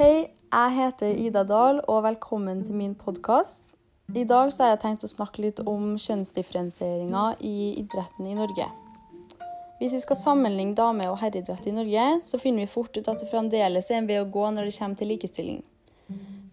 Hei, jeg heter Ida Dahl, og velkommen til min podkast. I dag har jeg tenkt å snakke litt om kjønnsdifferensieringa i idretten i Norge. Hvis vi skal sammenligne dame- og herreidrett i Norge, så finner vi fort ut at det fremdeles er en vei å gå når det kommer til likestilling.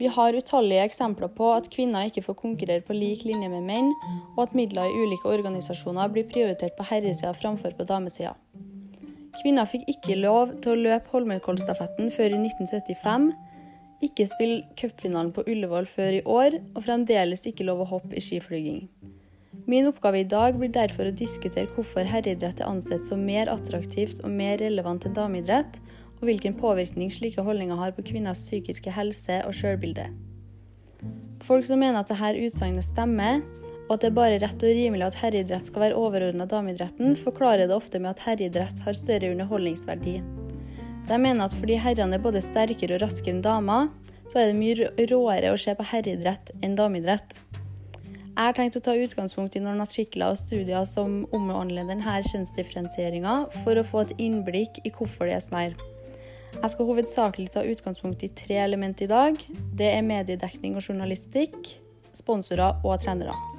Vi har utallige eksempler på at kvinner ikke får konkurrere på lik linje med menn, og at midler i ulike organisasjoner blir prioritert på herresida framfor på damesida. Kvinner fikk ikke lov til å løpe Holmenkollstafetten før i 1975, ikke spille cupfinalen på Ullevål før i år, og fremdeles ikke lov å hoppe i skiflyging. Min oppgave i dag blir derfor å diskutere hvorfor herreidrett er ansett som mer attraktivt og mer relevant enn dameidrett, og hvilken påvirkning slike holdninger har på kvinners psykiske helse og sjølbilde. Folk som mener at dette utsagnet stemmer, og at det er bare rett og rimelig at herreidrett skal være overordna dameidretten, forklarer det ofte med at herreidrett har større underholdningsverdi. De mener at fordi herrene er både sterkere og raskere enn damer, så er det mye råere å se på herreidrett enn dameidrett. Jeg har tenkt å ta utgangspunkt i noen artikler og studier som omhandler denne kjønnsdifferensieringa, for å få et innblikk i hvorfor det er sånn her. Jeg skal hovedsakelig ta utgangspunkt i tre elementer i dag. Det er mediedekning og journalistikk, sponsorer og trenere.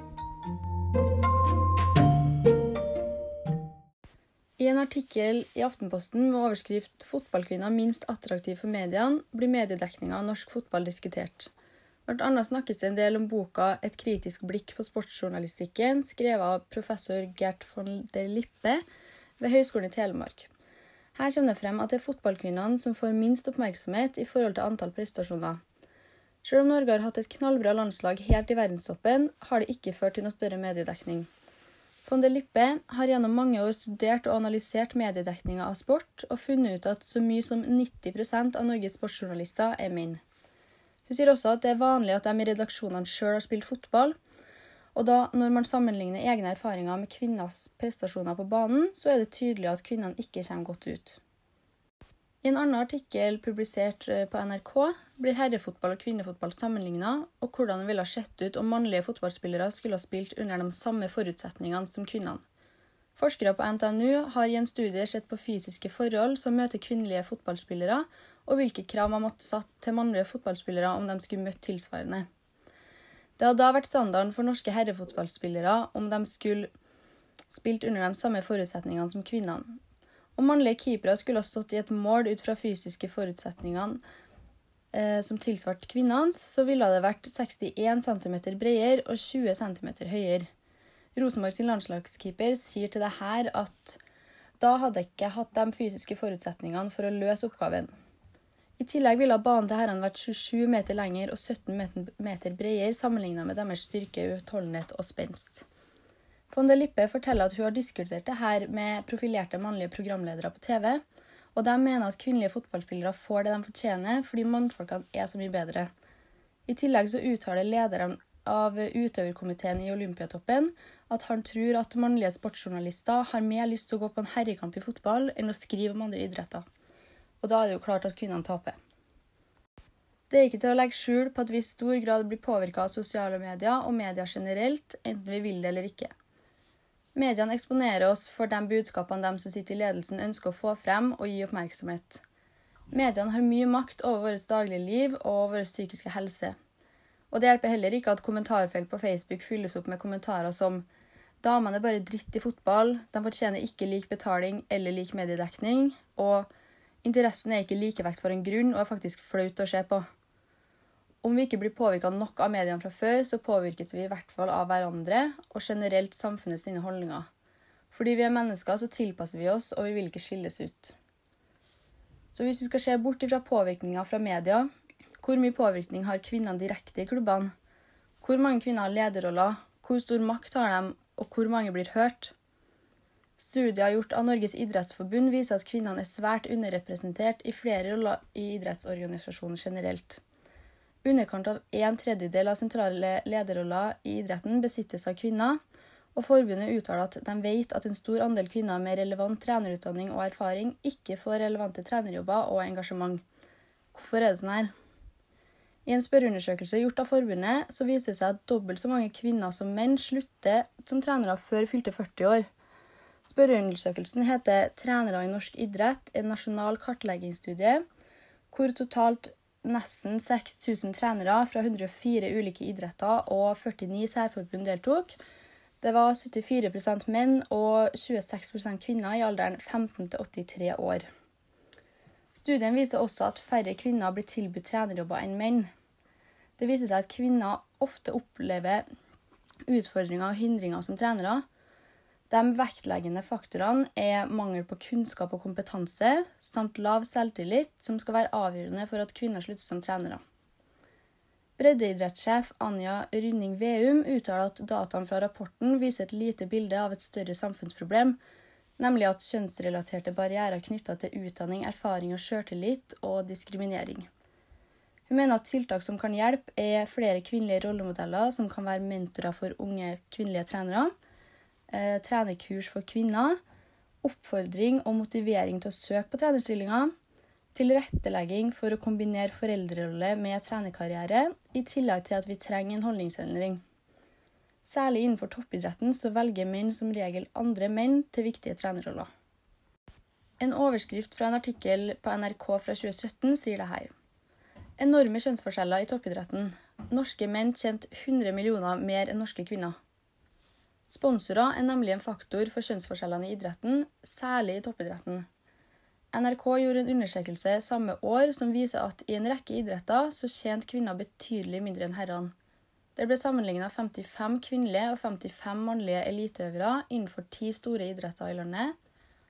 I en artikkel i Aftenposten med overskrift 'Fotballkvinner minst attraktiv for mediene' blir mediedekninga av norsk fotball diskutert. Blant annet snakkes det en del om boka 'Et kritisk blikk på sportsjournalistikken', skrevet av professor Gert von der Lippe ved Høgskolen i Telemark. Her kommer det frem at det er fotballkvinnene som får minst oppmerksomhet i forhold til antall prestasjoner. Selv om Norge har hatt et knallbra landslag helt i verdenstoppen, har det ikke ført til noe større mediedekning. Von der Lippe har gjennom mange år studert og analysert mediedekninga av sport, og funnet ut at så mye som 90% av Norges sportsjournalister er menn. Hun sier også at det er vanlig at de i redaksjonene sjøl har spilt fotball, og da når man sammenligner egne erfaringer med kvinners prestasjoner på banen, så er det tydelig at kvinnene ikke kommer godt ut. I en annen artikkel publisert eh, på NRK blir herrefotball og kvinnefotball sammenligna, og hvordan det ville sett ut om mannlige fotballspillere skulle ha spilt under de samme forutsetningene som kvinnene. Forskere på NTNU har i en studie sett på fysiske forhold som møter kvinnelige fotballspillere, og hvilke krav man måtte satt til mannlige fotballspillere om de skulle møtt tilsvarende. Det har da vært standarden for norske herrefotballspillere om de skulle spilt under de samme forutsetningene som kvinnene. Om mannlige keepere skulle ha stått i et mål ut fra fysiske forutsetninger eh, som tilsvarte kvinnenes, så ville det vært 61 cm bredere og 20 cm høyere. Rosenborg sin landslagskeeper sier til det her at da hadde jeg ikke hatt de fysiske forutsetningene for å løse oppgaven. I tillegg ville banen til herrene vært 27 meter lengre og 17 meter bredere sammenlignet med deres styrke, utholdenhet og spenst. Von der Lippe forteller at hun har diskutert det her med profilerte mannlige programledere på TV, og de mener at kvinnelige fotballspillere får det de fortjener fordi mannfolkene er så mye bedre. I tillegg så uttaler lederen av utøverkomiteen i Olympiatoppen at han tror at mannlige sportsjournalister har mer lyst til å gå på en herrekamp i fotball enn å skrive om andre idretter. Og da er det jo klart at kvinnene taper. Det er ikke til å legge skjul på at vi i stor grad blir påvirka av sosiale medier og media generelt, enten vi vil det eller ikke. Mediene eksponerer oss for de budskapene de som sitter i ledelsen ønsker å få frem og gi oppmerksomhet. Mediene har mye makt over vårt daglige liv og vår psykiske helse. Og det hjelper heller ikke at kommentarfelt på Facebook fylles opp med kommentarer som Damene er bare dritt i fotball, de fortjener ikke lik betaling eller lik mediedekning, og interessen er ikke likevekt for en grunn og er faktisk flaut å se på. Om vi ikke blir påvirka nok av mediene fra før, så påvirkes vi i hvert fall av hverandre og generelt samfunnet sine holdninger. Fordi vi er mennesker, så tilpasser vi oss, og vi vil ikke skilles ut. Så hvis vi skal se bort fra påvirkninga fra media, hvor mye påvirkning har kvinnene direkte i klubbene? Hvor mange kvinner har lederroller? Hvor stor makt har de, og hvor mange blir hørt? Studier gjort av Norges idrettsforbund viser at kvinnene er svært underrepresentert i flere roller i idrettsorganisasjonen generelt. Underkant av en tredjedel av sentrale lederroller i idretten besittes av kvinner, og forbundet uttaler at de vet at en stor andel kvinner med relevant trenerutdanning og erfaring ikke får relevante trenerjobber og engasjement. Hvorfor er det sånn her? I en spørreundersøkelse gjort av forbundet så viser det seg at dobbelt så mange kvinner som menn slutter som trenere før fylte 40 år. Spørreundersøkelsen heter 'Trenere i norsk idrett en nasjonal kartleggingsstudie', hvor totalt nesten 6000 trenere fra 104 ulike idretter, og 49 særforbund deltok. Det var 74% menn og 26% kvinner i alderen 15 til 83 år. Studien viser også at færre kvinner blir tilbudt trenerjobber enn menn. Det viser seg at kvinner ofte opplever utfordringer og hindringer som trenere. De vektleggende faktorene er mangel på kunnskap og kompetanse samt lav selvtillit, som skal være avgjørende for at kvinner slutter som trenere. Breddeidrettssjef Anja Rynning Veum uttaler at dataene fra rapporten viser et lite bilde av et større samfunnsproblem, nemlig at kjønnsrelaterte barrierer knytta til utdanning, erfaring og sjøltillit og diskriminering. Hun mener at tiltak som kan hjelpe, er flere kvinnelige rollemodeller som kan være mentorer for unge kvinnelige trenere, eh, trenerkurs for kvinner, oppfordring og motivering til å søke på trenerstillinger, tilrettelegging for å kombinere foreldrerolle med trenerkarriere, i tillegg til at vi trenger en holdningsendring. Særlig innenfor toppidretten så velger menn som regel andre menn til viktige trenerroller. En overskrift fra en artikkel på NRK fra 2017 sier det her. Enorme kjønnsforskjeller i toppidretten. Norske menn tjente 100 millioner mer enn norske kvinner. Sponsorer er nemlig en faktor for kjønnsforskjellene i idretten, særlig i toppidretten. NRK gjorde en undersøkelse samme år som viser at i en rekke idretter så tjente kvinner betydelig mindre enn herrene. Det ble sammenligna 55 kvinnelige og 55 mannlige eliteøvere innenfor ti store idretter i landet.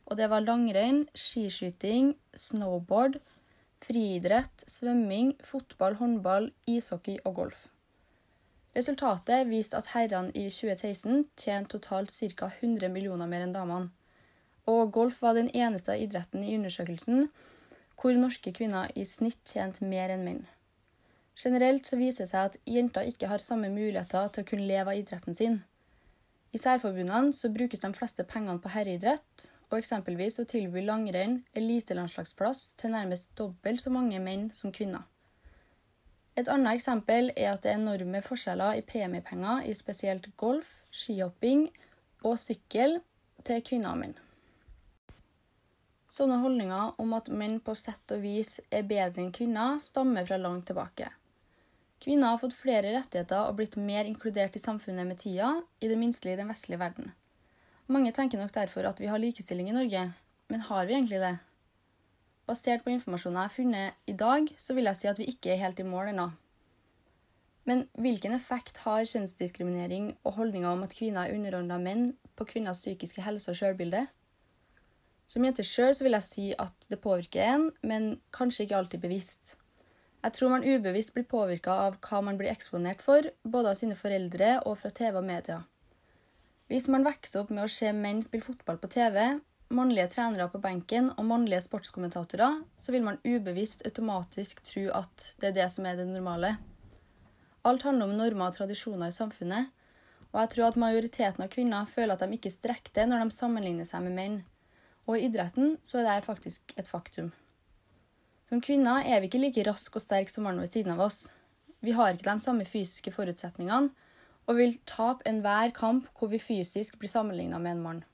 Og det var langrenn, skiskyting, snowboard, friidrett, svømming, fotball, håndball, ishockey og golf. Resultatet viste at herrene i 2016 tjente totalt ca. 100 millioner mer enn damene. Og golf var den eneste idretten i undersøkelsen hvor norske kvinner i snitt tjente mer enn menn. Generelt så viser det seg at jenter ikke har samme muligheter til å kunne leve av idretten sin. I særforbundene så brukes de fleste pengene på herreidrett, og eksempelvis så tilby langrenn elitelandslagsplass til nærmest dobbelt så mange menn som kvinner. Et annet eksempel er at det er enorme forskjeller i premiepenger i spesielt golf, skihopping og sykkel til kvinner og menn. Sånne holdninger om at menn på sett og vis er bedre enn kvinner, stammer fra langt tilbake. Kvinner har fått flere rettigheter og blitt mer inkludert i samfunnet med tida, i det minste i den vestlige verden. Mange tenker nok derfor at vi har likestilling i Norge, men har vi egentlig det? Basert på informasjonen jeg har funnet i dag, så vil jeg si at vi ikke er helt i mål ennå. Men hvilken effekt har kjønnsdiskriminering og holdninger om at kvinner er underordna menn på kvinners psykiske helse og sjølbilde? Som jente sjøl vil jeg si at det påvirker en, men kanskje ikke alltid bevisst. Jeg tror man ubevisst blir påvirka av hva man blir eksponert for, både av sine foreldre og fra TV og media. Hvis man vokser opp med å se menn spille fotball på TV, mannlige trenere på benken og mannlige sportskommentatorer, så vil man ubevisst automatisk tro at det er det som er det normale. Alt handler om normer og tradisjoner i samfunnet, og jeg tror at majoriteten av kvinner føler at de ikke strekker det når de sammenligner seg med menn. Og i idretten så er det faktisk et faktum. Som kvinner er vi ikke like raske og sterke som mannen ved siden av oss. Vi har ikke de samme fysiske forutsetningene, og vil tape enhver kamp hvor vi fysisk blir sammenligna med en mann.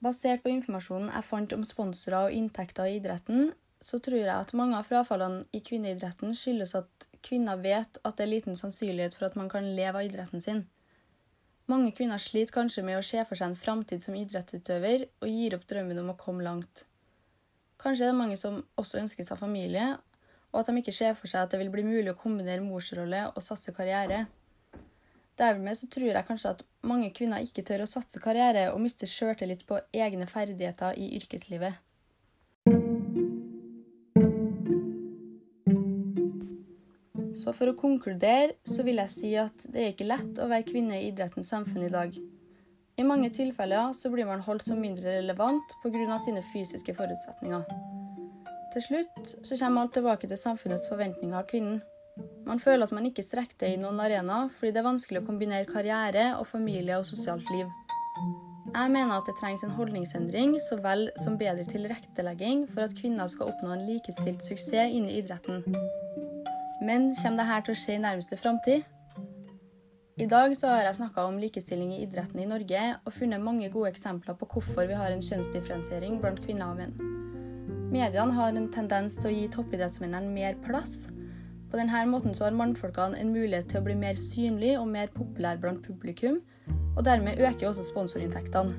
Basert på informasjonen jeg fant om sponsorer og inntekter i idretten, så tror jeg at mange av frafallene i kvinneidretten skyldes at kvinner vet at det er liten sannsynlighet for at man kan leve av idretten sin. Mange kvinner sliter kanskje med å se for seg en framtid som idrettsutøver, og gir opp drømmen om å komme langt. Kanskje er det mange som også ønsker seg familie, og at de ikke ser for seg at det vil bli mulig å kombinere morsrolle og satse karriere. Dermed så tror jeg kanskje at mange kvinner ikke tør å satse karriere og mister sjøltillit på egne ferdigheter i yrkeslivet. Så for å konkludere så vil jeg si at det er ikke lett å være kvinne i idrettens samfunn i dag. I mange tilfeller så blir man holdt som mindre relevant pga. sine fysiske forutsetninger. Til slutt så kommer alt tilbake til samfunnets forventninger av kvinnen. Man føler at man ikke strekker til i noen arena fordi det er vanskelig å kombinere karriere og familie og sosialt liv. Jeg mener at det trengs en holdningsendring så vel som bedre tilrettelegging for at kvinner skal oppnå en likestilt suksess innen idretten. Men kommer dette til å skje i nærmeste framtid? I dag så har jeg snakka om likestilling i idretten i Norge og funnet mange gode eksempler på hvorfor vi har en kjønnsdifferensiering blant kvinner og menn. Mediene har en tendens til å gi toppidrettsmennene mer plass. På denne måten så har mannfolkene en mulighet til å bli mer synlig og mer populær blant publikum, og dermed øker også sponsorinntektene.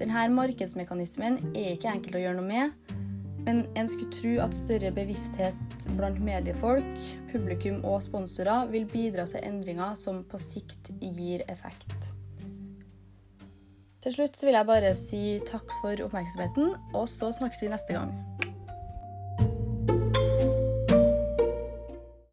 Denne markedsmekanismen er ikke enkelt å gjøre noe med, men en skulle tro at større bevissthet blant mediefolk, publikum og sponsorer vil bidra til endringer som på sikt gir effekt. Til slutt vil jeg bare si takk for oppmerksomheten, og så snakkes vi neste gang.